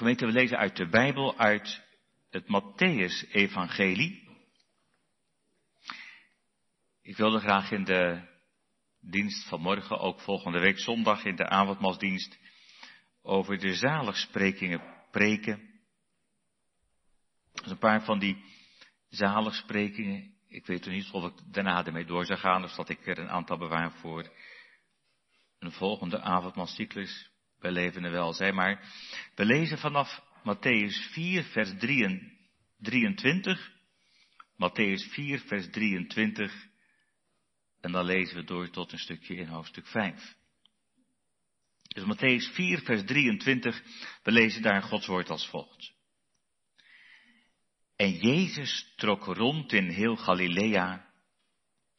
Gemeente, we lezen uit de Bijbel, uit het Matthäus-evangelie. Ik wilde graag in de dienst van morgen, ook volgende week zondag in de avondmaalsdienst, over de zaligsprekingen preken. Dus een paar van die zaligsprekingen. Ik weet nog niet of ik daarna ermee door zou gaan, of dat ik er een aantal bewaar voor een volgende avondmaalcyclus bij levende welzijn. Maar we lezen vanaf Matthäus 4, vers 23. Matthäus 4, vers 23. En dan lezen we door tot een stukje in hoofdstuk 5. Dus Matthäus 4, vers 23, we lezen daar Gods woord als volgt. En Jezus trok rond in heel Galilea,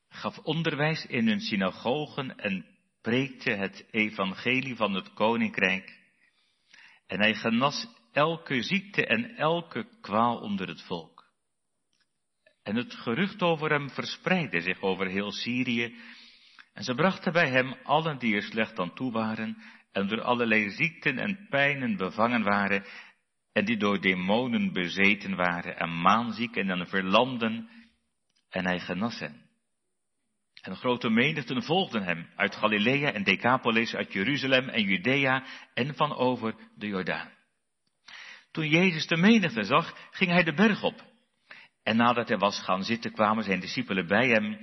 gaf onderwijs in hun synagogen en preekte het evangelie van het koninkrijk. En hij genas elke ziekte en elke kwaal onder het volk. En het gerucht over hem verspreidde zich over heel Syrië. En ze brachten bij hem allen die er slecht aan toe waren en door allerlei ziekten en pijnen bevangen waren en die door demonen bezeten waren en maanzieken en verlamden en hij genas hen. En grote menigten volgden hem uit Galilea en Decapolis, uit Jeruzalem en Judea en van over de Jordaan. Toen Jezus de menigte zag, ging hij de berg op. En nadat hij was gaan zitten, kwamen zijn discipelen bij hem.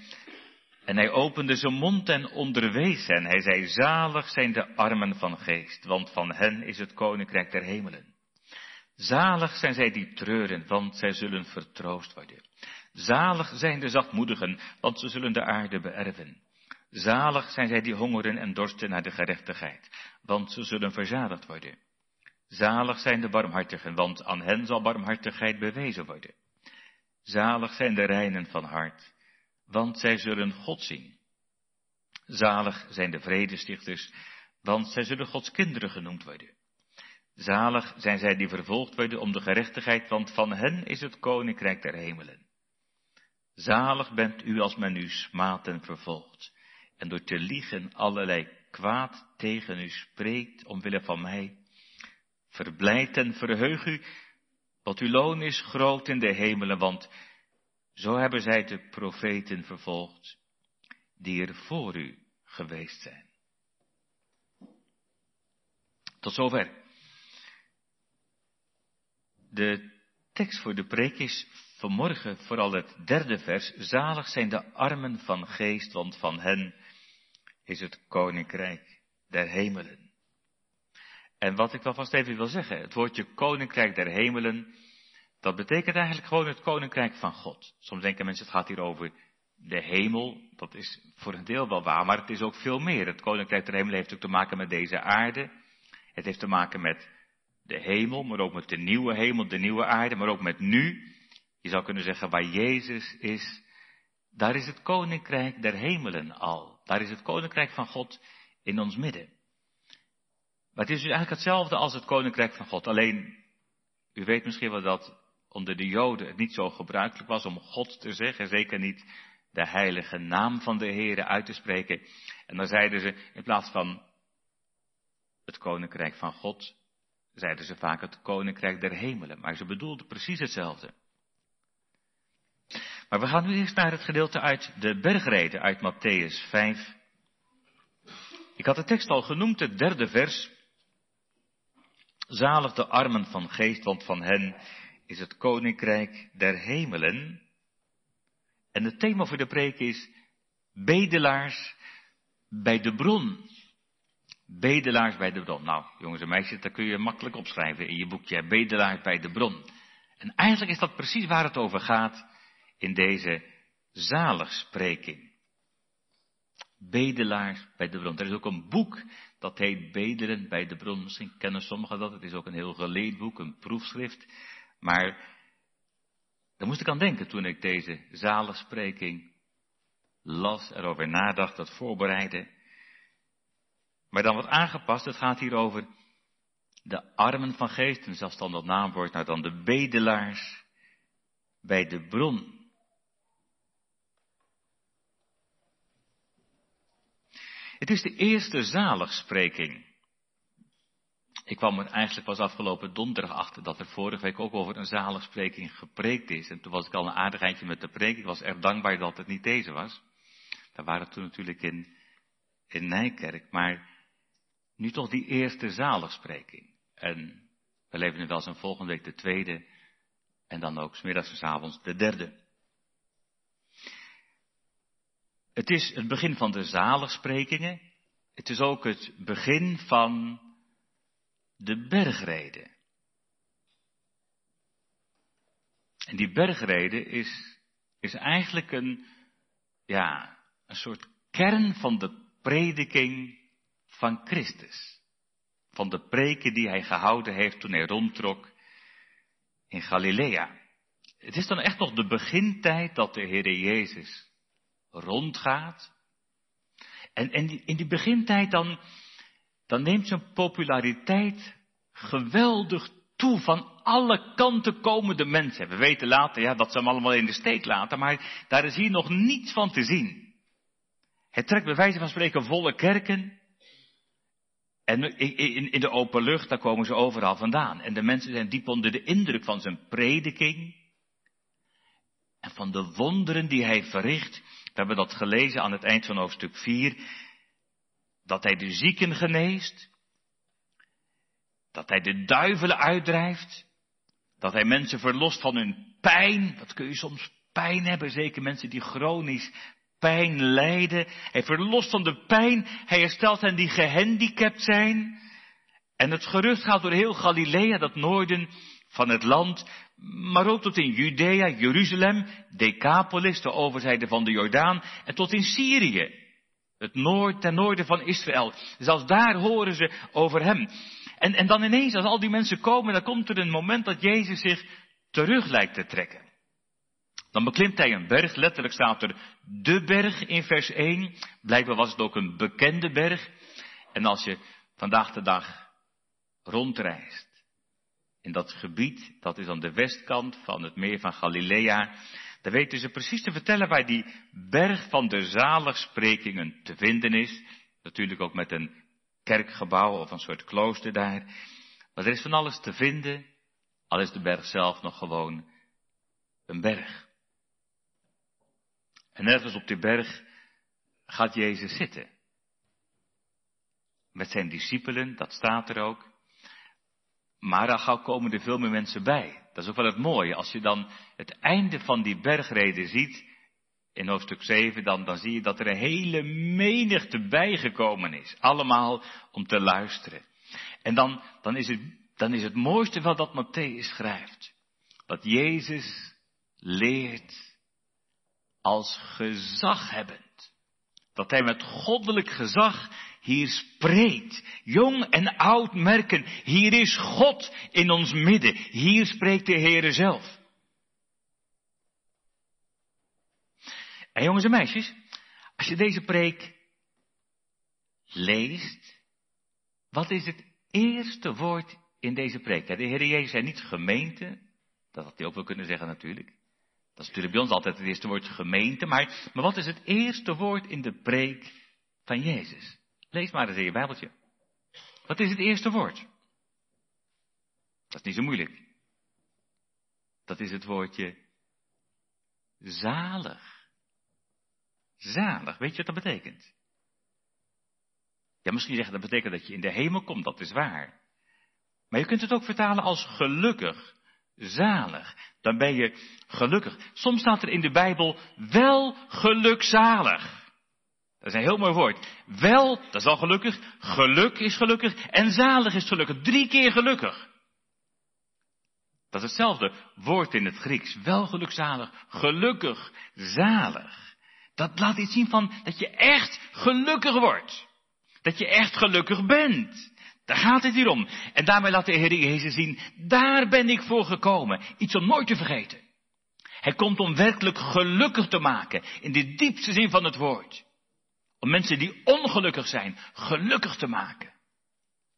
En hij opende zijn mond en onderwees hen. Hij zei, zalig zijn de armen van geest, want van hen is het koninkrijk der hemelen. Zalig zijn zij die treuren, want zij zullen vertroost worden. Zalig zijn de zachtmoedigen, want ze zullen de aarde beërven. Zalig zijn zij die hongeren en dorsten naar de gerechtigheid, want ze zullen verzadigd worden. Zalig zijn de barmhartigen, want aan hen zal barmhartigheid bewezen worden. Zalig zijn de reinen van hart, want zij zullen God zien. Zalig zijn de vredestichters, want zij zullen Gods kinderen genoemd worden. Zalig zijn zij die vervolgd worden om de gerechtigheid, want van hen is het koninkrijk der hemelen. Zalig bent u als men u smaadt en vervolgt, en door te liegen allerlei kwaad tegen u spreekt omwille van mij. Verblijd en verheug u, want uw loon is groot in de hemelen, want zo hebben zij de profeten vervolgd, die er voor u geweest zijn. Tot zover. De tekst voor de preek is vanmorgen vooral het derde vers. Zalig zijn de armen van geest, want van hen is het koninkrijk der hemelen. En wat ik wel vast even wil zeggen, het woordje koninkrijk der hemelen, dat betekent eigenlijk gewoon het koninkrijk van God. Soms denken mensen, het gaat hier over de hemel. Dat is voor een deel wel waar, maar het is ook veel meer. Het koninkrijk der hemelen heeft ook te maken met deze aarde. Het heeft te maken met de hemel, maar ook met de nieuwe hemel, de nieuwe aarde, maar ook met nu. Je zou kunnen zeggen, waar Jezus is, daar is het koninkrijk der hemelen al. Daar is het koninkrijk van God in ons midden. Maar het is dus eigenlijk hetzelfde als het koninkrijk van God. Alleen, u weet misschien wel dat onder de Joden het niet zo gebruikelijk was om God te zeggen, zeker niet de heilige naam van de Heere uit te spreken. En dan zeiden ze, in plaats van het koninkrijk van God, zeiden ze vaak het koninkrijk der hemelen. Maar ze bedoelden precies hetzelfde. Maar we gaan nu eerst naar het gedeelte uit de bergreden uit Matthäus 5. Ik had de tekst al genoemd, het derde vers. Zalig de armen van geest, want van hen is het koninkrijk der hemelen. En het thema voor de preek is bedelaars bij de bron. Bedelaars bij de bron. Nou, jongens en meisjes, dat kun je makkelijk opschrijven in je boekje. Bedelaars bij de bron. En eigenlijk is dat precies waar het over gaat in deze zaligspreking. Bedelaars bij de bron. Er is ook een boek dat heet Bedelen bij de bron. Misschien kennen sommigen dat. Het is ook een heel geleerd boek, een proefschrift. Maar daar moest ik aan denken toen ik deze zaligspreking las, erover nadacht, dat voorbereidde. Maar dan wat aangepast, het gaat hier over de armen van geest, en zelfs dan dat naamwoord, nou dan de bedelaars bij de bron. Het is de eerste zaligspreking Ik kwam er eigenlijk pas afgelopen donderdag achter dat er vorige week ook over een zaligspreking gepreekt is. En toen was ik al een aardigheidje met de preek. Ik was erg dankbaar dat het niet deze was. We waren toen natuurlijk in, in Nijkerk. Maar nu toch die eerste zaligspreking. En we leven nu wel zijn volgende week de tweede. En dan ook smiddags en avonds de derde. Het is het begin van de zaligsprekingen. Het is ook het begin van de bergrede. En die bergrede is, is eigenlijk een, ja, een soort kern van de prediking van Christus. Van de preken die hij gehouden heeft toen hij rondtrok in Galilea. Het is dan echt nog de begintijd dat de Heer Jezus rondgaat. En, en in die begintijd dan, dan neemt zijn populariteit geweldig toe. Van alle kanten komen de mensen. We weten later ja, dat ze hem allemaal in de steek laten, maar daar is hier nog niets van te zien. Het trekt bij wijze van spreken volle kerken. En in, in de open lucht, daar komen ze overal vandaan. En de mensen zijn diep onder de indruk van zijn prediking. En van de wonderen die hij verricht. We hebben dat gelezen aan het eind van hoofdstuk 4 dat hij de zieken geneest, dat hij de duivelen uitdrijft, dat hij mensen verlost van hun pijn. Wat kun je soms pijn hebben, zeker mensen die chronisch pijn lijden. Hij verlost van de pijn, hij herstelt hen die gehandicapt zijn. En het gerucht gaat door heel Galilea, dat noorden van het land, maar ook tot in Judea, Jeruzalem, Decapolis, de overzijde van de Jordaan, en tot in Syrië. Het noord, ten noorden van Israël. Zelfs daar horen ze over hem. En, en dan ineens, als al die mensen komen, dan komt er een moment dat Jezus zich terug lijkt te trekken. Dan beklimt hij een berg, letterlijk staat er de berg in vers 1. Blijkbaar was het ook een bekende berg. En als je vandaag de dag rondreist in dat gebied, dat is aan de westkant van het meer van Galilea, dan weten ze precies te vertellen waar die berg van de zaligsprekingen te vinden is. Natuurlijk ook met een kerkgebouw of een soort klooster daar. Maar er is van alles te vinden, al is de berg zelf nog gewoon een berg. En ergens op die berg gaat Jezus zitten. Met zijn discipelen, dat staat er ook. Maar dan gauw komen er veel meer mensen bij. Dat is ook wel het mooie. Als je dan het einde van die bergreden ziet, in hoofdstuk 7, dan, dan zie je dat er een hele menigte bijgekomen is. Allemaal om te luisteren. En dan, dan, is, het, dan is het mooiste wel dat Matthäus schrijft. Dat Jezus leert als gezaghebbend. Dat hij met goddelijk gezag hier spreekt. Jong en oud merken, hier is God in ons midden. Hier spreekt de Heere zelf. En jongens en meisjes, als je deze preek leest, wat is het eerste woord in deze preek? De Heer Jezus zei niet gemeente, dat had hij ook wel kunnen zeggen natuurlijk. Dat is natuurlijk bij ons altijd het eerste woord gemeente, maar, maar wat is het eerste woord in de preek van Jezus? Lees maar eens in je Bijbeltje. Wat is het eerste woord? Dat is niet zo moeilijk. Dat is het woordje zalig. Zalig. Weet je wat dat betekent? Ja, misschien zeggen dat betekent dat je in de hemel komt, dat is waar. Maar je kunt het ook vertalen als gelukkig, zalig. Dan ben je gelukkig. Soms staat er in de Bijbel wel gelukzalig. Dat is een heel mooi woord. Wel, dat is al gelukkig. Geluk is gelukkig. En zalig is gelukkig. Drie keer gelukkig. Dat is hetzelfde woord in het Grieks. Wel gelukzalig. Gelukkig. Zalig. Dat laat iets zien van dat je echt gelukkig wordt. Dat je echt gelukkig bent. Daar gaat het hier om. En daarmee laat de Heer Jezus zien, daar ben ik voor gekomen. Iets om nooit te vergeten. Hij komt om werkelijk gelukkig te maken, in de diepste zin van het woord. Om mensen die ongelukkig zijn, gelukkig te maken.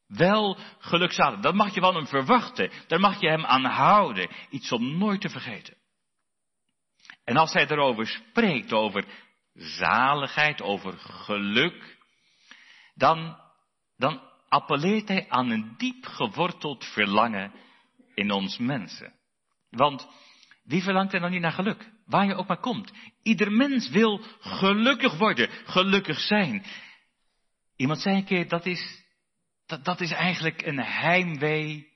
Wel gelukzalig. Dat mag je van hem verwachten. Daar mag je hem aan houden. Iets om nooit te vergeten. En als hij erover spreekt, over zaligheid, over geluk, dan, dan appelleert hij aan een diep geworteld verlangen in ons mensen. Want wie verlangt er dan niet naar geluk? Waar je ook maar komt. Ieder mens wil gelukkig worden, gelukkig zijn. Iemand zei een keer, dat is, dat, dat is eigenlijk een heimwee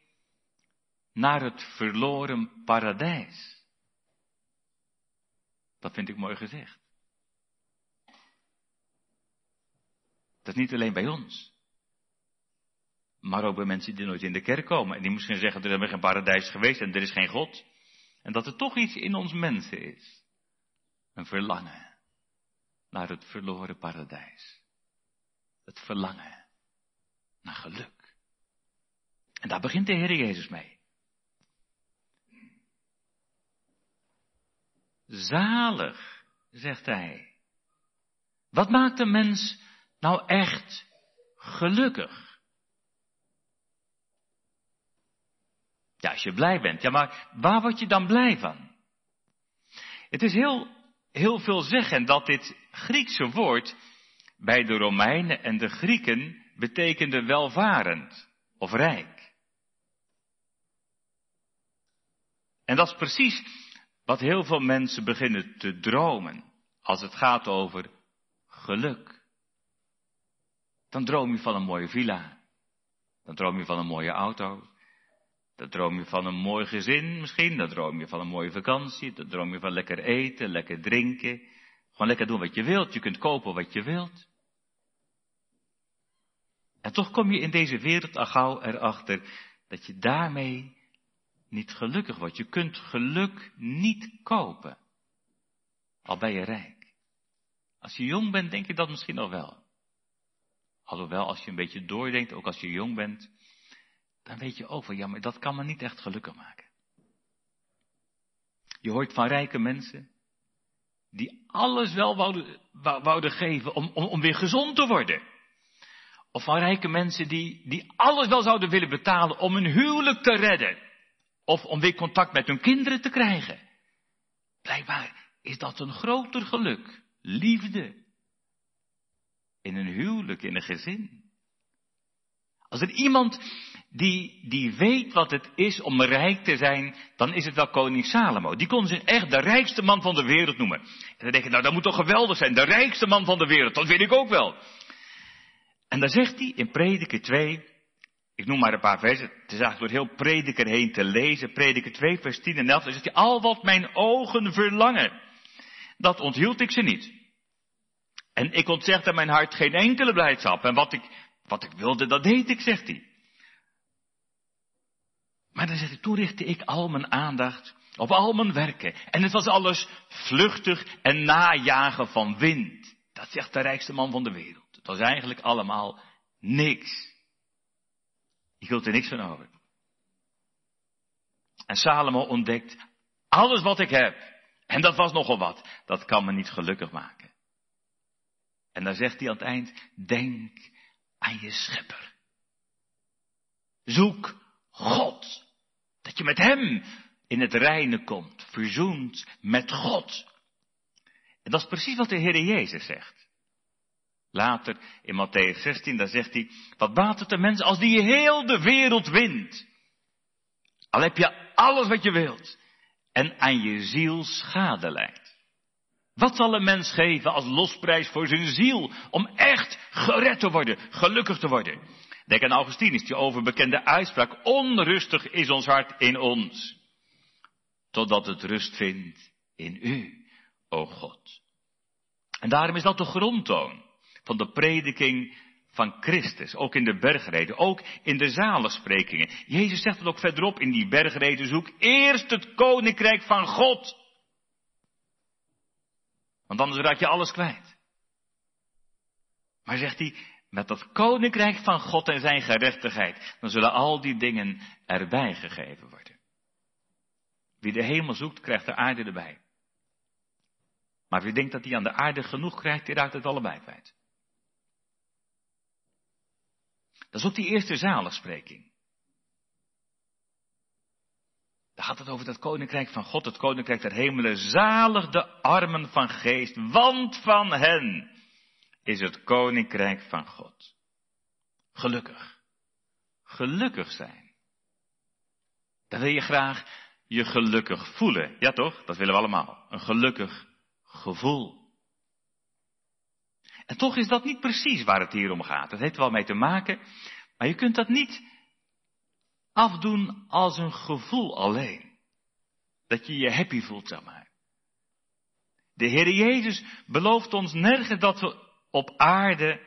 naar het verloren paradijs. Dat vind ik mooi gezegd. Dat is niet alleen bij ons. Maar ook bij mensen die nooit in de kerk komen. En die misschien zeggen, er is geen paradijs geweest en er is geen God. En dat er toch iets in ons mensen is. Een verlangen naar het verloren paradijs. Het verlangen naar geluk. En daar begint de Heer Jezus mee. Zalig, zegt hij. Wat maakt een mens nou echt gelukkig? Ja, als je blij bent. Ja, maar waar word je dan blij van? Het is heel, heel veel zeggen dat dit Griekse woord bij de Romeinen en de Grieken betekende welvarend of rijk. En dat is precies wat heel veel mensen beginnen te dromen als het gaat over geluk. Dan droom je van een mooie villa. Dan droom je van een mooie auto. Dan droom je van een mooi gezin misschien. Dan droom je van een mooie vakantie. Dan droom je van lekker eten, lekker drinken. Gewoon lekker doen wat je wilt. Je kunt kopen wat je wilt. En toch kom je in deze wereld al gauw erachter dat je daarmee niet gelukkig wordt. Je kunt geluk niet kopen. Al ben je rijk. Als je jong bent, denk je dat misschien nog wel. Alhoewel, als je een beetje doordenkt, ook als je jong bent, dan weet je ook van, ja, maar dat kan me niet echt gelukkig maken. Je hoort van rijke mensen, die alles wel wouden, geven om, om, om weer gezond te worden. Of van rijke mensen die, die alles wel zouden willen betalen om een huwelijk te redden. Of om weer contact met hun kinderen te krijgen. Blijkbaar is dat een groter geluk. Liefde. In een huwelijk, in een gezin. Als er iemand die, die weet wat het is om rijk te zijn, dan is het wel koning Salomo. Die kon zich echt de rijkste man van de wereld noemen. En dan denk je, nou dat moet toch geweldig zijn, de rijkste man van de wereld, dat weet ik ook wel. En dan zegt hij in Prediker 2, ik noem maar een paar versen, het is eigenlijk door heel Prediker heen te lezen, Prediker 2 vers 10 en 11, dan zegt hij, al wat mijn ogen verlangen, dat onthield ik ze niet. En ik ontzegde mijn hart geen enkele blijdschap. En wat ik, wat ik wilde, dat deed ik, zegt hij. Maar dan zegt hij, toen richtte ik al mijn aandacht op al mijn werken. En het was alles vluchtig en najagen van wind. Dat zegt de rijkste man van de wereld. Het was eigenlijk allemaal niks. Je hield er niks van over. En Salomo ontdekt, alles wat ik heb, en dat was nogal wat, dat kan me niet gelukkig maken. En dan zegt hij aan het eind, denk aan je schepper. Zoek God. Dat je met Hem in het reine komt, verzoend met God. En dat is precies wat de Heer Jezus zegt. Later in Matthäus 16, daar zegt hij, wat baat het de mens als die heel de wereld wint? Al heb je alles wat je wilt en aan je ziel schade leidt. Wat zal een mens geven als losprijs voor zijn ziel om echt gered te worden, gelukkig te worden? Denk aan Augustinus, die overbekende uitspraak, onrustig is ons hart in ons, totdat het rust vindt in u, o God. En daarom is dat de grondtoon van de prediking van Christus, ook in de bergreden, ook in de zalensprekingen. Jezus zegt het ook verderop in die bergreden, zoek eerst het koninkrijk van God. Want anders raak je alles kwijt. Maar zegt hij, met dat koninkrijk van God en zijn gerechtigheid, dan zullen al die dingen erbij gegeven worden. Wie de hemel zoekt, krijgt de aarde erbij. Maar wie denkt dat hij aan de aarde genoeg krijgt, die raakt het allebei kwijt. Dat is ook die eerste zaligspreking. Daar gaat het over dat koninkrijk van God, het koninkrijk der hemelen. Zalig de armen van geest, want van hen is het koninkrijk van God. Gelukkig. gelukkig zijn. Dan wil je graag je gelukkig voelen. Ja toch? Dat willen we allemaal. Een gelukkig gevoel. En toch is dat niet precies waar het hier om gaat. Het heeft er wel mee te maken, maar je kunt dat niet afdoen als een gevoel alleen. Dat je je happy voelt, zeg maar. De Heer Jezus belooft ons nergens dat we op aarde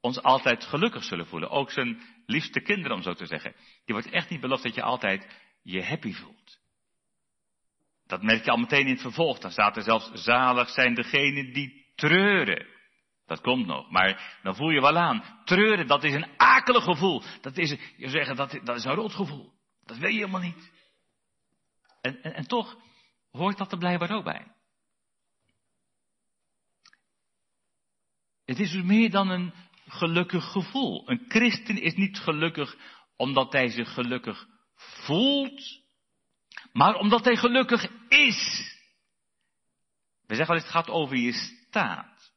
ons altijd gelukkig zullen voelen. Ook zijn liefste kinderen, om zo te zeggen. Die wordt echt niet beloofd dat je altijd je happy voelt. Dat merk je al meteen in het vervolg. Dan staat er zelfs zalig zijn degenen die treuren. Dat komt nog, maar dan voel je wel aan. Treuren, dat is een akelig gevoel. Dat is, je zeggen, dat, dat is een rotgevoel. Dat weet je helemaal niet. En, en, en toch hoort dat er blijkbaar ook bij. Het is dus meer dan een gelukkig gevoel. Een christen is niet gelukkig omdat hij zich gelukkig voelt, maar omdat hij gelukkig is. We zeggen wel eens, het gaat over je staat.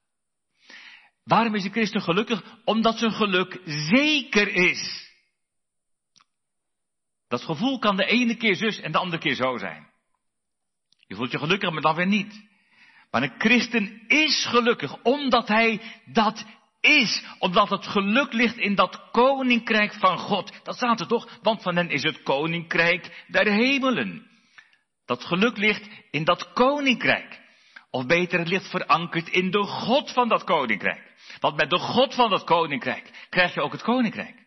Waarom is een christen gelukkig? Omdat zijn geluk zeker is. Dat gevoel kan de ene keer zus en de andere keer zo zijn. Je voelt je gelukkig, maar dan weer niet. Maar een christen is gelukkig omdat hij dat is. Omdat het geluk ligt in dat koninkrijk van God. Dat staat er toch? Want van hen is het koninkrijk der hemelen. Dat geluk ligt in dat koninkrijk. Of beter, het ligt verankerd in de God van dat koninkrijk. Want met de God van dat koninkrijk krijg je ook het koninkrijk.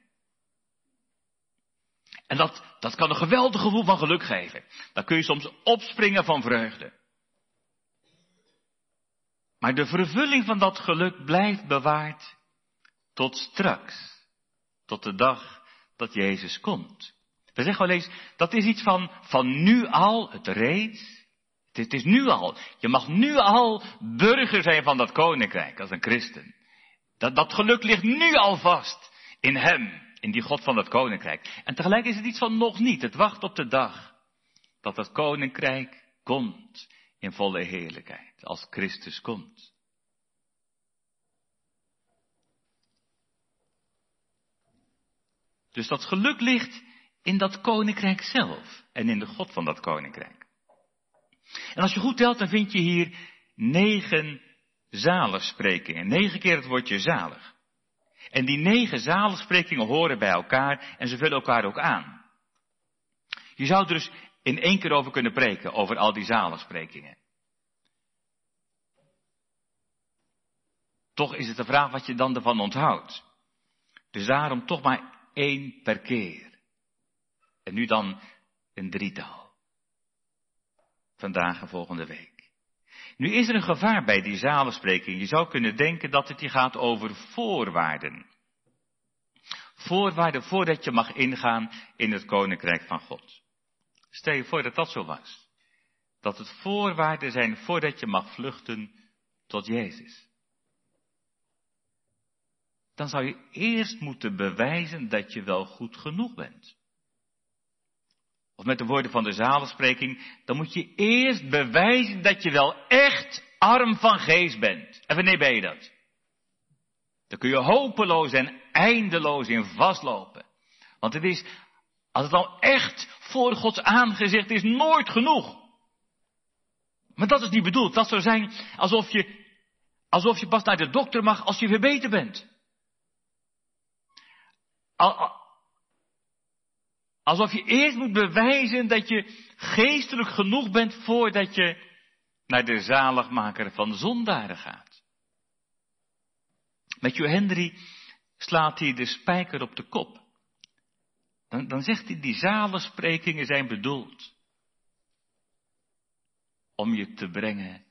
En dat, dat kan een geweldig gevoel van geluk geven. Dan kun je soms opspringen van vreugde. Maar de vervulling van dat geluk blijft bewaard tot straks. Tot de dag dat Jezus komt. We zeggen wel eens, dat is iets van, van nu al, het reeds. Het is nu al. Je mag nu al burger zijn van dat koninkrijk als een christen. Dat, dat geluk ligt nu al vast in hem, in die God van dat koninkrijk. En tegelijk is het iets van nog niet. Het wacht op de dag dat dat koninkrijk komt in volle heerlijkheid, als Christus komt. Dus dat geluk ligt in dat koninkrijk zelf en in de God van dat koninkrijk. En als je goed telt, dan vind je hier negen zaligsprekingen. Negen keer het woordje zalig. En die negen zaligsprekingen horen bij elkaar en ze vullen elkaar ook aan. Je zou er dus in één keer over kunnen preken, over al die zaligsprekingen. Toch is het de vraag wat je dan ervan onthoudt. Dus daarom toch maar één per keer. En nu dan een drietal. Vandaag en volgende week. Nu is er een gevaar bij die zalenspreking. Je zou kunnen denken dat het hier gaat over voorwaarden. Voorwaarden voordat je mag ingaan in het koninkrijk van God. Stel je voor dat dat zo was. Dat het voorwaarden zijn voordat je mag vluchten tot Jezus. Dan zou je eerst moeten bewijzen dat je wel goed genoeg bent. Of met de woorden van de zalenspreking, dan moet je eerst bewijzen dat je wel echt arm van geest bent. En wanneer ben je dat? Dan kun je hopeloos en eindeloos in vastlopen. Want het is, als het al echt voor Gods aangezicht is, nooit genoeg. Maar dat is niet bedoeld. Dat zou zijn alsof je, alsof je pas naar de dokter mag als je weer beter bent. Alsof je eerst moet bewijzen dat je geestelijk genoeg bent voordat je naar de zaligmaker van zondaren gaat. Met je Henry slaat hij de spijker op de kop. Dan, dan zegt hij, die zalensprekingen zijn bedoeld om je te brengen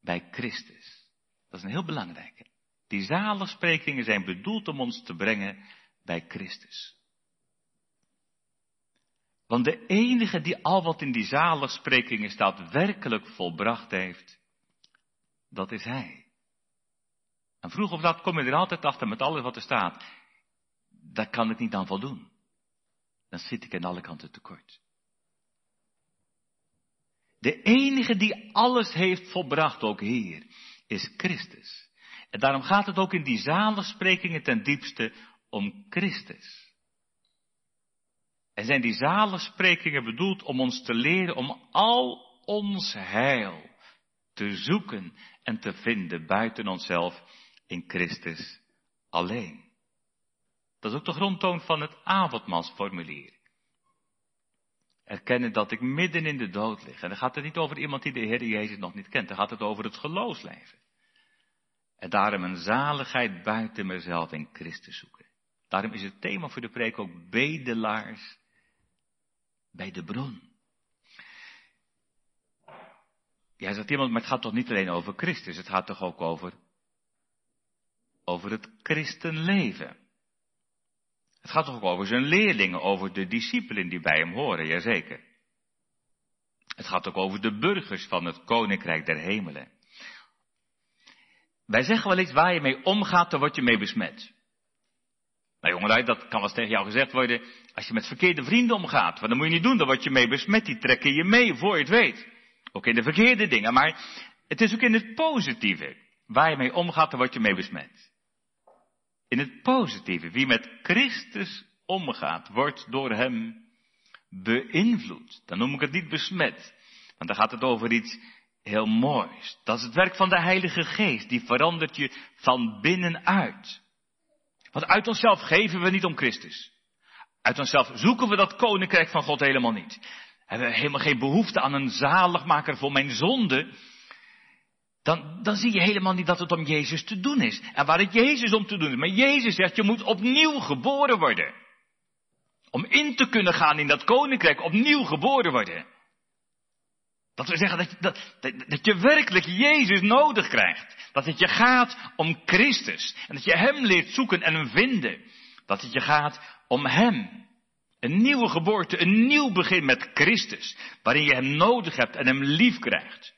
bij Christus. Dat is een heel belangrijke. Die zalensprekingen zijn bedoeld om ons te brengen bij Christus. Want de enige die al wat in die zaligsprekingen staat werkelijk volbracht heeft, dat is Hij. En vroeg of laat kom je er altijd achter met alles wat er staat. Daar kan ik niet aan voldoen. Dan zit ik aan alle kanten tekort. De enige die alles heeft volbracht, ook hier, is Christus. En daarom gaat het ook in die zaligsprekingen ten diepste om Christus. En zijn die zaligsprekingen bedoeld om ons te leren om al ons heil te zoeken en te vinden buiten onszelf in Christus alleen. Dat is ook de grondtoon van het avondmaalsformulier. Erkennen dat ik midden in de dood lig. En dan gaat het niet over iemand die de Heer Jezus nog niet kent. Dan gaat het over het geloofsleven. En daarom een zaligheid buiten mezelf in Christus zoeken. Daarom is het thema voor de preek ook bedelaars bij de bron. Ja, zegt iemand, maar het gaat toch niet alleen over Christus, het gaat toch ook over, over het christenleven. Het gaat toch ook over zijn leerlingen, over de discipelen die bij hem horen, jazeker. Het gaat ook over de burgers van het koninkrijk der hemelen. Wij zeggen wel eens waar je mee omgaat, dan word je mee besmet. Nou jongelui, dat kan wel eens tegen jou gezegd worden, als je met verkeerde vrienden omgaat, want dan moet je niet doen, dan word je mee besmet, die trekken je mee voor je het weet. Ook in de verkeerde dingen, maar het is ook in het positieve. Waar je mee omgaat, dan word je mee besmet. In het positieve, wie met Christus omgaat, wordt door hem beïnvloed. Dan noem ik het niet besmet, want dan gaat het over iets heel moois. Dat is het werk van de Heilige Geest, die verandert je van binnenuit. Want uit onszelf geven we niet om Christus. Uit onszelf zoeken we dat koninkrijk van God helemaal niet. Hebben we helemaal geen behoefte aan een zaligmaker voor mijn zonde. Dan, dan zie je helemaal niet dat het om Jezus te doen is. En waar het Jezus om te doen is. Maar Jezus zegt, je moet opnieuw geboren worden. Om in te kunnen gaan in dat koninkrijk, opnieuw geboren worden. Dat we zeggen dat dat, dat, je werkelijk Jezus nodig krijgt. Dat het je gaat om Christus. En dat je Hem leert zoeken en vinden. Dat het je gaat om Hem. Een nieuwe geboorte, een nieuw begin met Christus. Waarin je Hem nodig hebt en Hem lief krijgt.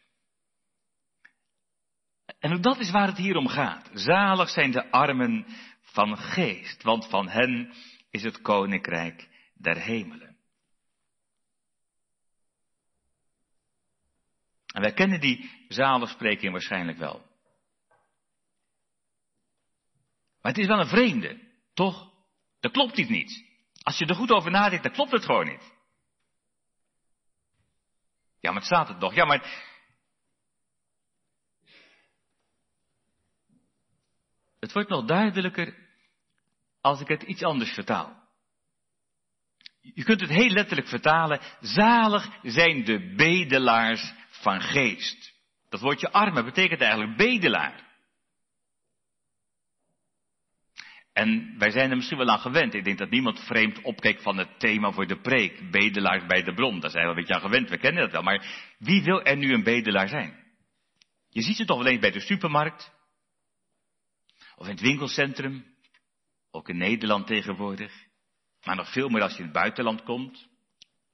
En dat is waar het hier om gaat. Zalig zijn de armen van geest, want van hen is het koninkrijk der hemelen. En wij kennen die zaligspreking waarschijnlijk wel. Maar het is wel een vreemde, toch? Dat klopt iets niet. Als je er goed over nadenkt, dan klopt het gewoon niet. Ja, maar het staat het toch. Ja, maar. Het wordt nog duidelijker als ik het iets anders vertaal. Je kunt het heel letterlijk vertalen. Zalig zijn de bedelaars van geest. Dat woordje arme betekent eigenlijk bedelaar. En wij zijn er misschien wel aan gewend. Ik denk dat niemand vreemd opkijkt van het thema voor de preek. Bedelaars bij de bron. Daar zijn we een beetje aan gewend. We kennen dat wel. Maar wie wil er nu een bedelaar zijn? Je ziet ze toch wel eens bij de supermarkt. Of in het winkelcentrum. Ook in Nederland tegenwoordig. Maar nog veel meer als je in het buitenland komt.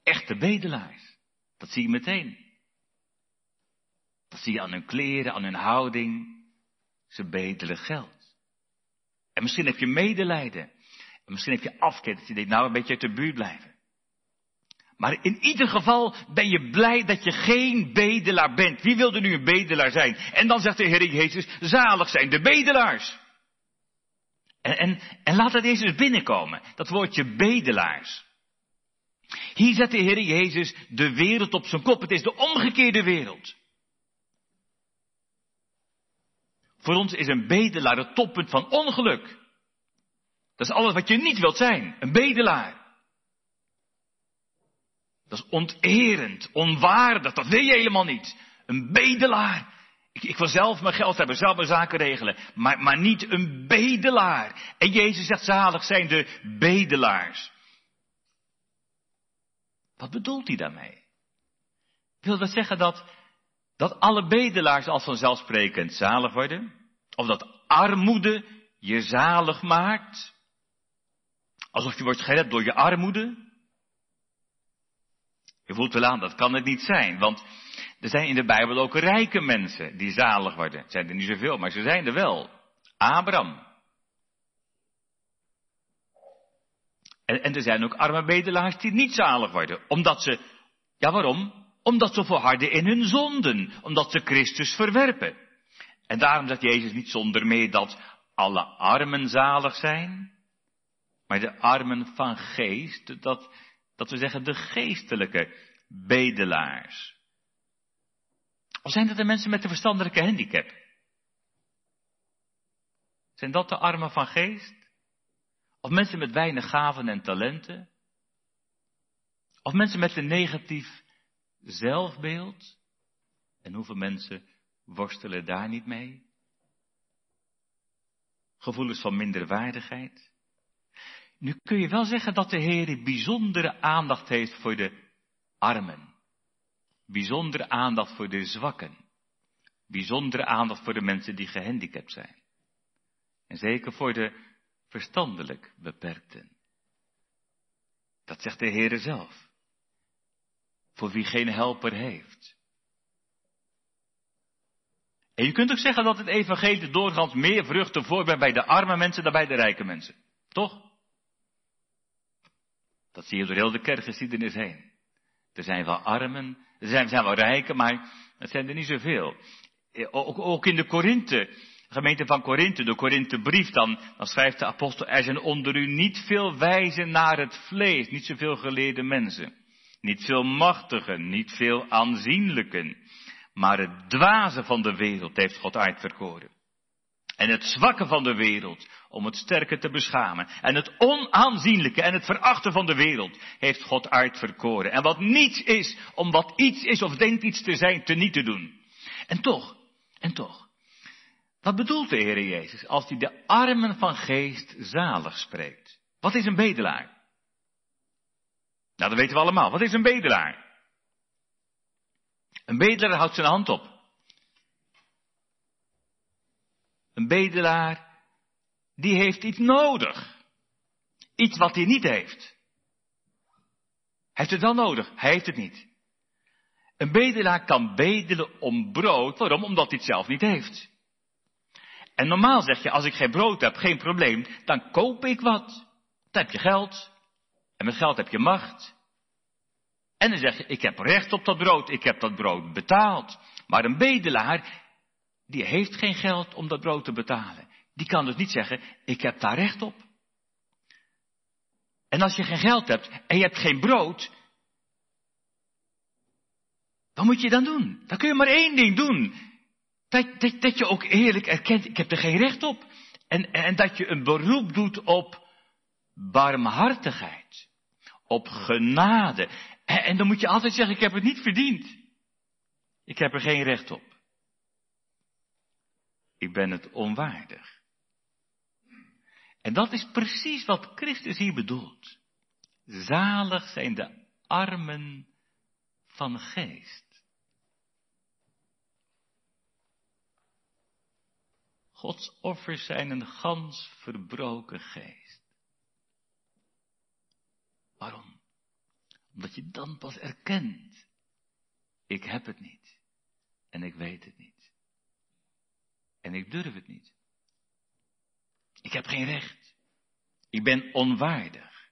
Echte bedelaars. Dat zie je meteen. Dat zie je aan hun kleren, aan hun houding. Ze bedelen geld. En misschien heb je medelijden. En misschien heb je afkeer dat je denkt, nou een beetje uit de buurt blijven. Maar in ieder geval ben je blij dat je geen bedelaar bent. Wie wilde nu een bedelaar zijn? En dan zegt de Heer Jezus, zalig zijn de bedelaars. En, en, laat dat Jezus binnenkomen, dat woordje bedelaars. Hier zet de Heer Jezus de wereld op zijn kop. Het is de omgekeerde wereld. Voor ons is een bedelaar het toppunt van ongeluk. Dat is alles wat je niet wilt zijn. Een bedelaar. Dat is onterend, onwaardig. Dat wil je helemaal niet. Een bedelaar. Ik, ik, wil zelf mijn geld hebben, zelf mijn zaken regelen. Maar, maar niet een bedelaar. En Jezus zegt zalig zijn de bedelaars. Wat bedoelt hij daarmee? Wil dat zeggen dat dat alle bedelaars als vanzelfsprekend zalig worden? Of dat armoede je zalig maakt? Alsof je wordt gered door je armoede? Je voelt wel aan, dat kan het niet zijn. Want er zijn in de Bijbel ook rijke mensen die zalig worden. Het zijn er niet zoveel, maar ze zijn er wel. Abraham. En, en er zijn ook arme bedelaars die niet zalig worden. Omdat ze, ja waarom? Omdat ze volharden in hun zonden. Omdat ze Christus verwerpen. En daarom zegt Jezus niet zonder meer dat alle armen zalig zijn. Maar de armen van geest, dat, dat we zeggen de geestelijke bedelaars? Of zijn dat de mensen met de verstandelijke handicap? Zijn dat de armen van geest? Of mensen met weinig gaven en talenten? Of mensen met een negatief zelfbeeld? En hoeveel mensen worstelen daar niet mee? Gevoelens van minderwaardigheid? Nu kun je wel zeggen dat de Heer bijzondere aandacht heeft voor de armen. Bijzondere aandacht voor de zwakken. Bijzondere aandacht voor de mensen die gehandicapt zijn. En zeker voor de verstandelijk beperkten. Dat zegt de Heere zelf. Voor wie geen helper heeft. En je kunt ook zeggen dat het evangelie doorgaans meer vruchten voorbrengt bij de arme mensen dan bij de rijke mensen. Toch? Dat zie je door heel de kerkgeschiedenis heen. Er zijn wel armen, er zijn, wel rijken, maar het zijn er niet zoveel. Ook, ook in de Korinthe, gemeente van Korinthe, de Korinthebrief, dan, dan schrijft de apostel, er zijn onder u niet veel wijzen naar het vlees, niet zoveel geleerde mensen. Niet veel machtigen, niet veel aanzienlijken. Maar het dwaze van de wereld heeft God uitverkoren. En het zwakke van de wereld om het sterke te beschamen. En het onaanzienlijke en het verachten van de wereld heeft God uitverkoren. En wat niets is, om wat iets is of denkt iets te zijn, te niet te doen. En toch, en toch. Wat bedoelt de Heer Jezus als hij de armen van geest zalig spreekt? Wat is een bedelaar? Nou, dat weten we allemaal. Wat is een bedelaar? Een bedelaar houdt zijn hand op. Een bedelaar, die heeft iets nodig. Iets wat hij niet heeft. Hij heeft het wel nodig, hij heeft het niet. Een bedelaar kan bedelen om brood. Waarom? Omdat hij het zelf niet heeft. En normaal zeg je, als ik geen brood heb, geen probleem, dan koop ik wat. Dan heb je geld. En met geld heb je macht. En dan zeg je, ik heb recht op dat brood, ik heb dat brood betaald. Maar een bedelaar, die heeft geen geld om dat brood te betalen. Die kan dus niet zeggen, ik heb daar recht op. En als je geen geld hebt en je hebt geen brood, wat moet je dan doen? Dan kun je maar één ding doen. Dat, dat, dat je ook eerlijk erkent, ik heb er geen recht op. En, en dat je een beroep doet op barmhartigheid. Op genade. En, en dan moet je altijd zeggen, ik heb het niet verdiend. Ik heb er geen recht op. Ik ben het onwaardig. En dat is precies wat Christus hier bedoelt. Zalig zijn de armen van geest. Gods offers zijn een gans verbroken geest. Waarom? Omdat je dan pas erkent, ik heb het niet en ik weet het niet. En ik durf het niet. Ik heb geen recht. Ik ben onwaardig.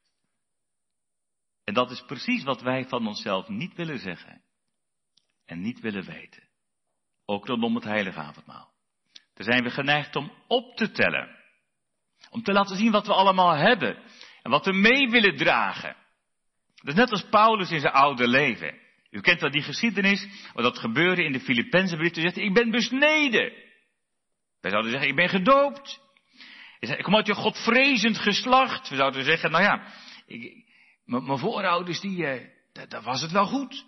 En dat is precies wat wij van onszelf niet willen zeggen. En niet willen weten. Ook rondom het heilige avondmaal. Daar zijn we geneigd om op te tellen. Om te laten zien wat we allemaal hebben. En wat we mee willen dragen. Dat is net als Paulus in zijn oude leven. U kent wel die geschiedenis, wat dat gebeurde in de Filippenzenbrief. Hij zegt, ik ben besneden. Wij zouden zeggen, ik ben gedoopt. Ik kom uit je godvrezend geslacht. We zouden zeggen, nou ja, mijn voorouders, die, eh, daar was het wel goed.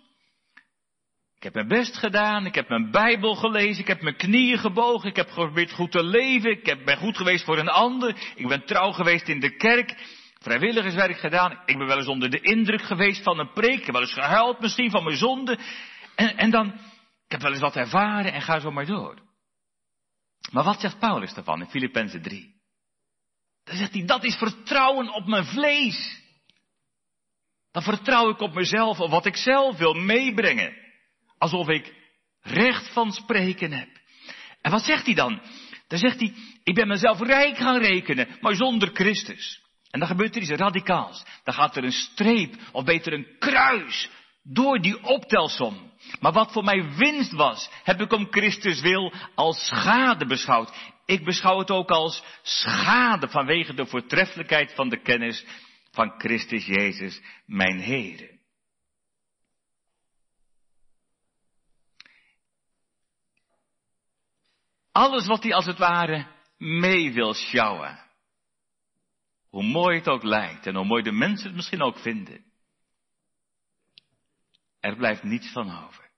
Ik heb mijn best gedaan, ik heb mijn Bijbel gelezen, ik heb mijn knieën gebogen, ik heb geprobeerd goed te leven, ik heb, ben goed geweest voor een ander, ik ben trouw geweest in de kerk, vrijwilligerswerk gedaan, ik ben wel eens onder de indruk geweest van een preek, ik heb wel eens gehuild misschien van mijn zonde, en, en dan, ik heb wel eens wat ervaren en ga zo maar door. Maar wat zegt Paulus daarvan in Filippenzen 3? Dan zegt hij, dat is vertrouwen op mijn vlees. Dan vertrouw ik op mezelf, op wat ik zelf wil meebrengen. Alsof ik recht van spreken heb. En wat zegt hij dan? Dan zegt hij, ik ben mezelf rijk gaan rekenen, maar zonder Christus. En dan gebeurt er iets radicaals. Dan gaat er een streep, of beter een kruis, door die optelsom. Maar wat voor mij winst was, heb ik om Christus wil als schade beschouwd. Ik beschouw het ook als schade vanwege de voortreffelijkheid van de kennis van Christus Jezus, mijn Heere. Alles wat hij als het ware mee wil sjouwen. Hoe mooi het ook lijkt en hoe mooi de mensen het misschien ook vinden. Er blijft niets van over.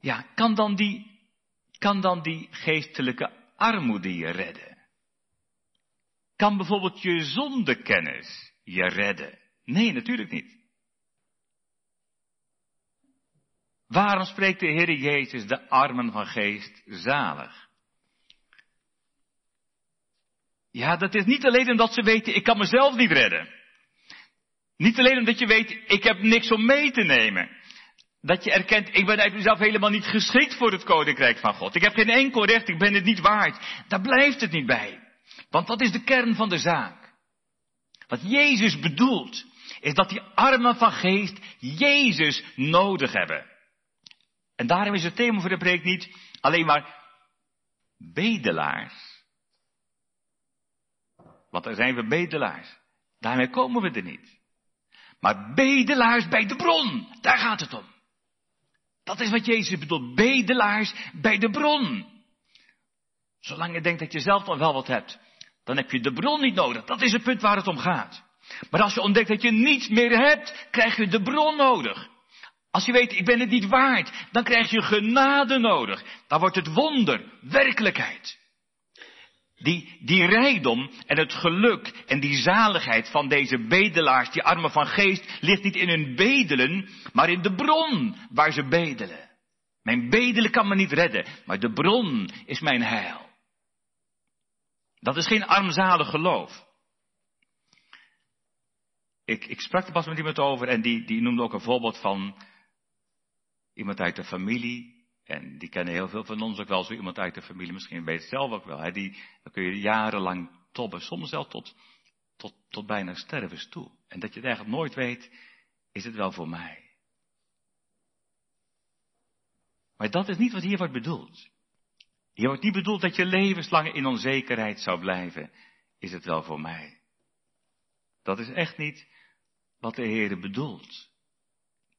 Ja, kan dan die, kan dan die geestelijke armoede je redden? Kan bijvoorbeeld je zondekennis je redden? Nee, natuurlijk niet. Waarom spreekt de Heer Jezus de armen van geest zalig? Ja, dat is niet alleen omdat ze weten, ik kan mezelf niet redden. Niet alleen omdat je weet, ik heb niks om mee te nemen. Dat je erkent, ik ben uit mezelf helemaal niet geschikt voor het koninkrijk van God. Ik heb geen enkel recht, ik ben het niet waard. Daar blijft het niet bij. Want wat is de kern van de zaak? Wat Jezus bedoelt, is dat die armen van geest Jezus nodig hebben. En daarom is het thema voor de preek niet alleen maar bedelaars. Want er zijn we bedelaars. Daarmee komen we er niet. Maar bedelaars bij de bron, daar gaat het om. Dat is wat Jezus bedoelt. Bedelaars bij de bron. Zolang je denkt dat je zelf nog wel wat hebt, dan heb je de bron niet nodig. Dat is het punt waar het om gaat. Maar als je ontdekt dat je niets meer hebt, krijg je de bron nodig. Als je weet, ik ben het niet waard, dan krijg je genade nodig. Dan wordt het wonder, werkelijkheid. Die, die rijkdom en het geluk en die zaligheid van deze bedelaars, die armen van geest, ligt niet in hun bedelen, maar in de bron waar ze bedelen. Mijn bedelen kan me niet redden, maar de bron is mijn heil. Dat is geen armzalig geloof. Ik, ik sprak er pas met iemand over en die, die noemde ook een voorbeeld van iemand uit de familie. En die kennen heel veel van ons ook wel, zo iemand uit de familie, misschien weet het zelf ook wel. Hè, die, dan kun je jarenlang tobben, soms zelfs tot, tot, tot bijna sterven toe. En dat je het eigenlijk nooit weet, is het wel voor mij. Maar dat is niet wat hier wordt bedoeld. Hier wordt niet bedoeld dat je levenslang in onzekerheid zou blijven. Is het wel voor mij? Dat is echt niet wat de Heer bedoelt.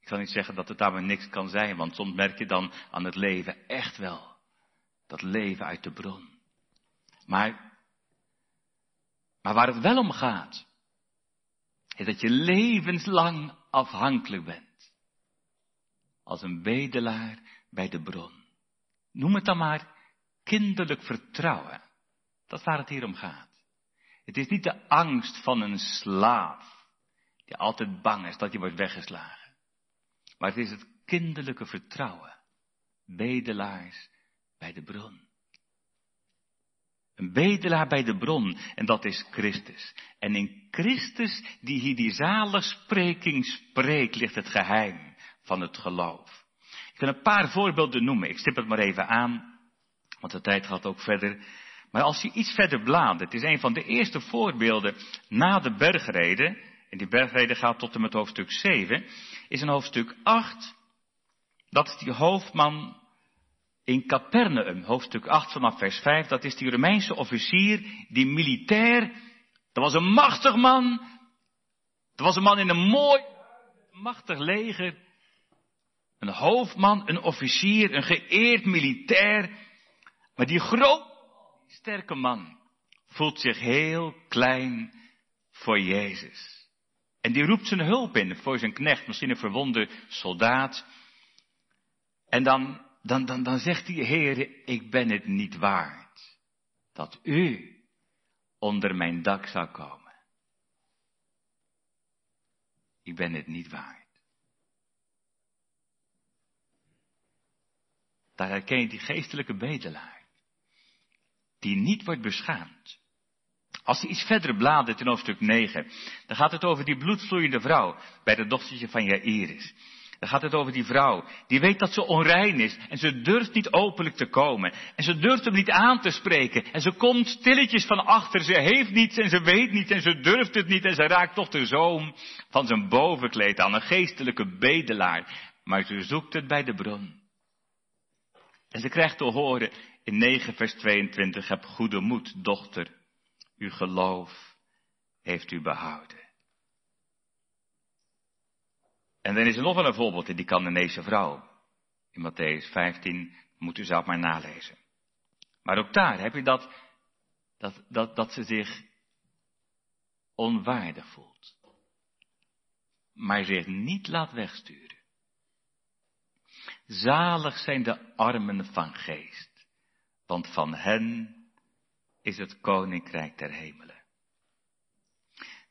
Ik zal niet zeggen dat het daar maar niks kan zijn, want soms merk je dan aan het leven echt wel. Dat leven uit de bron. Maar, maar waar het wel om gaat, is dat je levenslang afhankelijk bent. Als een bedelaar bij de bron. Noem het dan maar kinderlijk vertrouwen. Dat is waar het hier om gaat. Het is niet de angst van een slaaf, die altijd bang is dat hij wordt weggeslagen. Maar het is het kinderlijke vertrouwen. Bedelaars bij de bron. Een bedelaar bij de bron, en dat is Christus. En in Christus, die hier die zaligspreking spreekt, ligt het geheim van het geloof. Ik kan een paar voorbeelden noemen. Ik stip het maar even aan, want de tijd gaat ook verder. Maar als je iets verder bladert, het is een van de eerste voorbeelden na de bergreden, en die bergreden gaat tot en met hoofdstuk 7, is in hoofdstuk 8, dat is die hoofdman in Capernaum, hoofdstuk 8 vanaf vers 5, dat is die Romeinse officier, die militair, dat was een machtig man, dat was een man in een mooi, machtig leger, een hoofdman, een officier, een geëerd militair, maar die groot, sterke man voelt zich heel klein voor Jezus. En die roept zijn hulp in voor zijn knecht, misschien een verwonde soldaat. En dan, dan, dan, dan zegt hij, Heere, ik ben het niet waard dat u onder mijn dak zou komen. Ik ben het niet waard. Daar herken je die geestelijke bedelaar, die niet wordt beschaamd. Als je iets verder bladert in hoofdstuk 9, dan gaat het over die bloedvloeiende vrouw bij de dochtertje van Jairus. Dan gaat het over die vrouw, die weet dat ze onrein is en ze durft niet openlijk te komen. En ze durft hem niet aan te spreken en ze komt stilletjes van achter, ze heeft niets en ze weet niets en ze durft het niet en ze raakt toch de zoom van zijn bovenkleed aan, een geestelijke bedelaar. Maar ze zoekt het bij de bron. En ze krijgt te horen in 9 vers 22, heb goede moed, dochter uw geloof heeft u behouden. En dan is er nog wel een voorbeeld in die Canaanese vrouw. In Matthäus 15 moet u zelf maar nalezen. Maar ook daar heb je dat, dat, dat, dat ze zich onwaardig voelt. Maar zich niet laat wegsturen. Zalig zijn de armen van geest, want van hen is het koninkrijk der hemelen.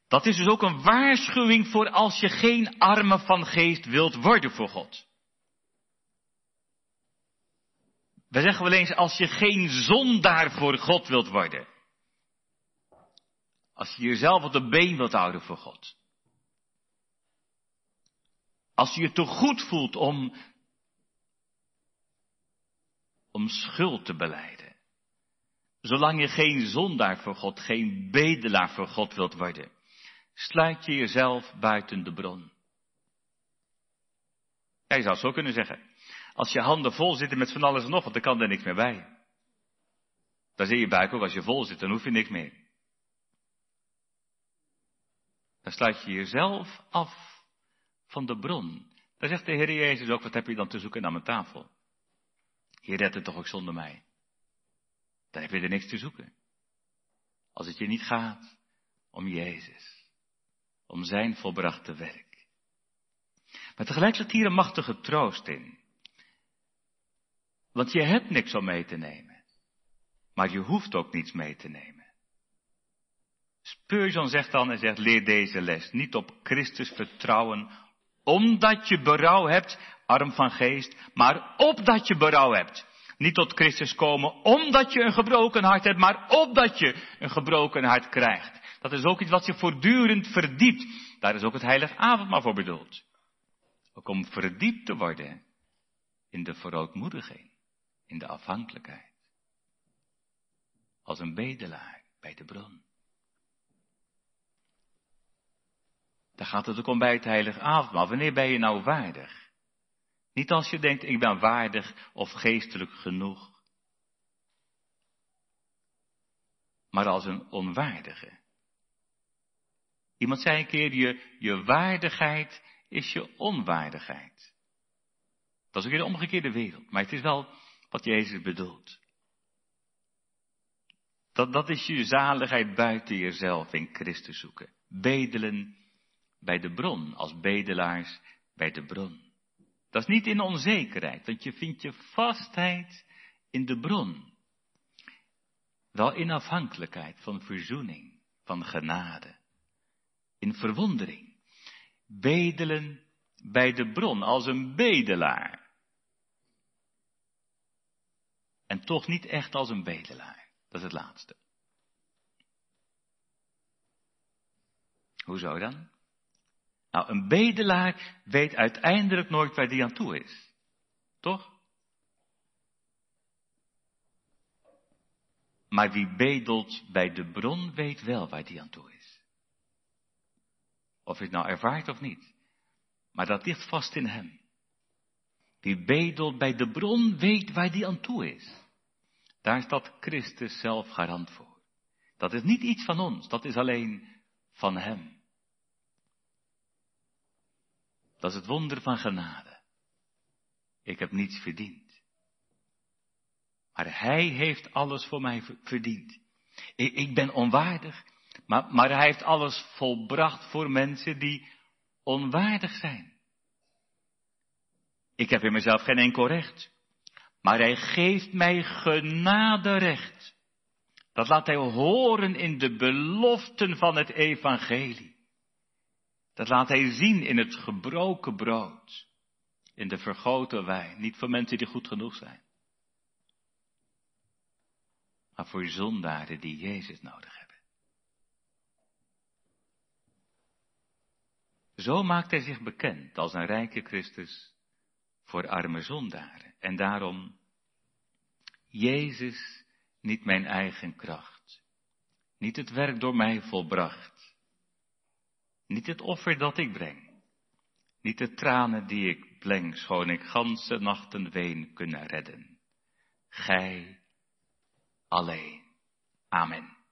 Dat is dus ook een waarschuwing voor als je geen armen van geest wilt worden voor God. We zeggen wel eens als je geen zondaar voor God wilt worden. Als je jezelf op de been wilt houden voor God. Als je je te goed voelt om, om schuld te beleiden. Zolang je geen zondaar voor God, geen bedelaar voor God wilt worden, sluit je jezelf buiten de bron. Jij zou zo kunnen zeggen. Als je handen vol zitten met van alles en nog, want dan kan er niks meer bij. Dan zie je buik ook, als je vol zit, dan hoef je niks meer. Dan sluit je jezelf af van de bron. Dan zegt de Heer Jezus ook, wat heb je dan te zoeken aan mijn tafel? Je redt het toch ook zonder mij? Dan heb je er niks te zoeken. Als het je niet gaat om Jezus, om zijn volbrachte werk. Maar tegelijk ligt hier een machtige troost in. Want je hebt niks om mee te nemen. Maar je hoeft ook niets mee te nemen. Spurgeon zegt dan en zegt, leer deze les. Niet op Christus vertrouwen, omdat je berouw hebt, arm van geest, maar opdat je berouw hebt. Niet tot Christus komen omdat je een gebroken hart hebt, maar opdat je een gebroken hart krijgt. Dat is ook iets wat je voortdurend verdiept. Daar is ook het heilige avondmaal voor bedoeld. Ook om verdiept te worden in de verootmoediging in de afhankelijkheid. Als een bedelaar bij de bron. Daar gaat het ook om bij het heilige avondmaal. Wanneer ben je nou waardig? Niet als je denkt, ik ben waardig of geestelijk genoeg. Maar als een onwaardige. Iemand zei een keer, je, je waardigheid is je onwaardigheid. Dat is ook in de omgekeerde wereld. Maar het is wel wat Jezus bedoelt. Dat, dat is je zaligheid buiten jezelf in Christus zoeken. Bedelen bij de bron, als bedelaars bij de bron. Dat is niet in onzekerheid, want je vindt je vastheid in de bron. Wel in afhankelijkheid van verzoening, van genade. In verwondering. Bedelen bij de bron, als een bedelaar. En toch niet echt als een bedelaar. Dat is het laatste. Hoezo dan? Nou, een bedelaar weet uiteindelijk nooit waar die aan toe is. Toch? Maar wie bedelt bij de bron weet wel waar die aan toe is. Of je het nou ervaart of niet. Maar dat ligt vast in hem. Wie bedelt bij de bron weet waar die aan toe is. Daar staat Christus zelf garant voor. Dat is niet iets van ons, dat is alleen van Hem. Dat is het wonder van genade. Ik heb niets verdiend. Maar Hij heeft alles voor mij verdiend. Ik, ik ben onwaardig, maar, maar Hij heeft alles volbracht voor mensen die onwaardig zijn. Ik heb in mezelf geen enkel recht. Maar hij geeft mij genaderecht. Dat laat hij horen in de beloften van het evangelie. Dat laat hij zien in het gebroken brood. In de vergoten wijn. Niet voor mensen die goed genoeg zijn. Maar voor zondaren die Jezus nodig hebben. Zo maakt hij zich bekend als een rijke Christus voor arme zondaren. En daarom, Jezus, niet mijn eigen kracht, niet het werk door mij volbracht, niet het offer dat ik breng, niet de tranen die ik pleng, schoon ik ganse nachten ween kunnen redden. Gij alleen. Amen.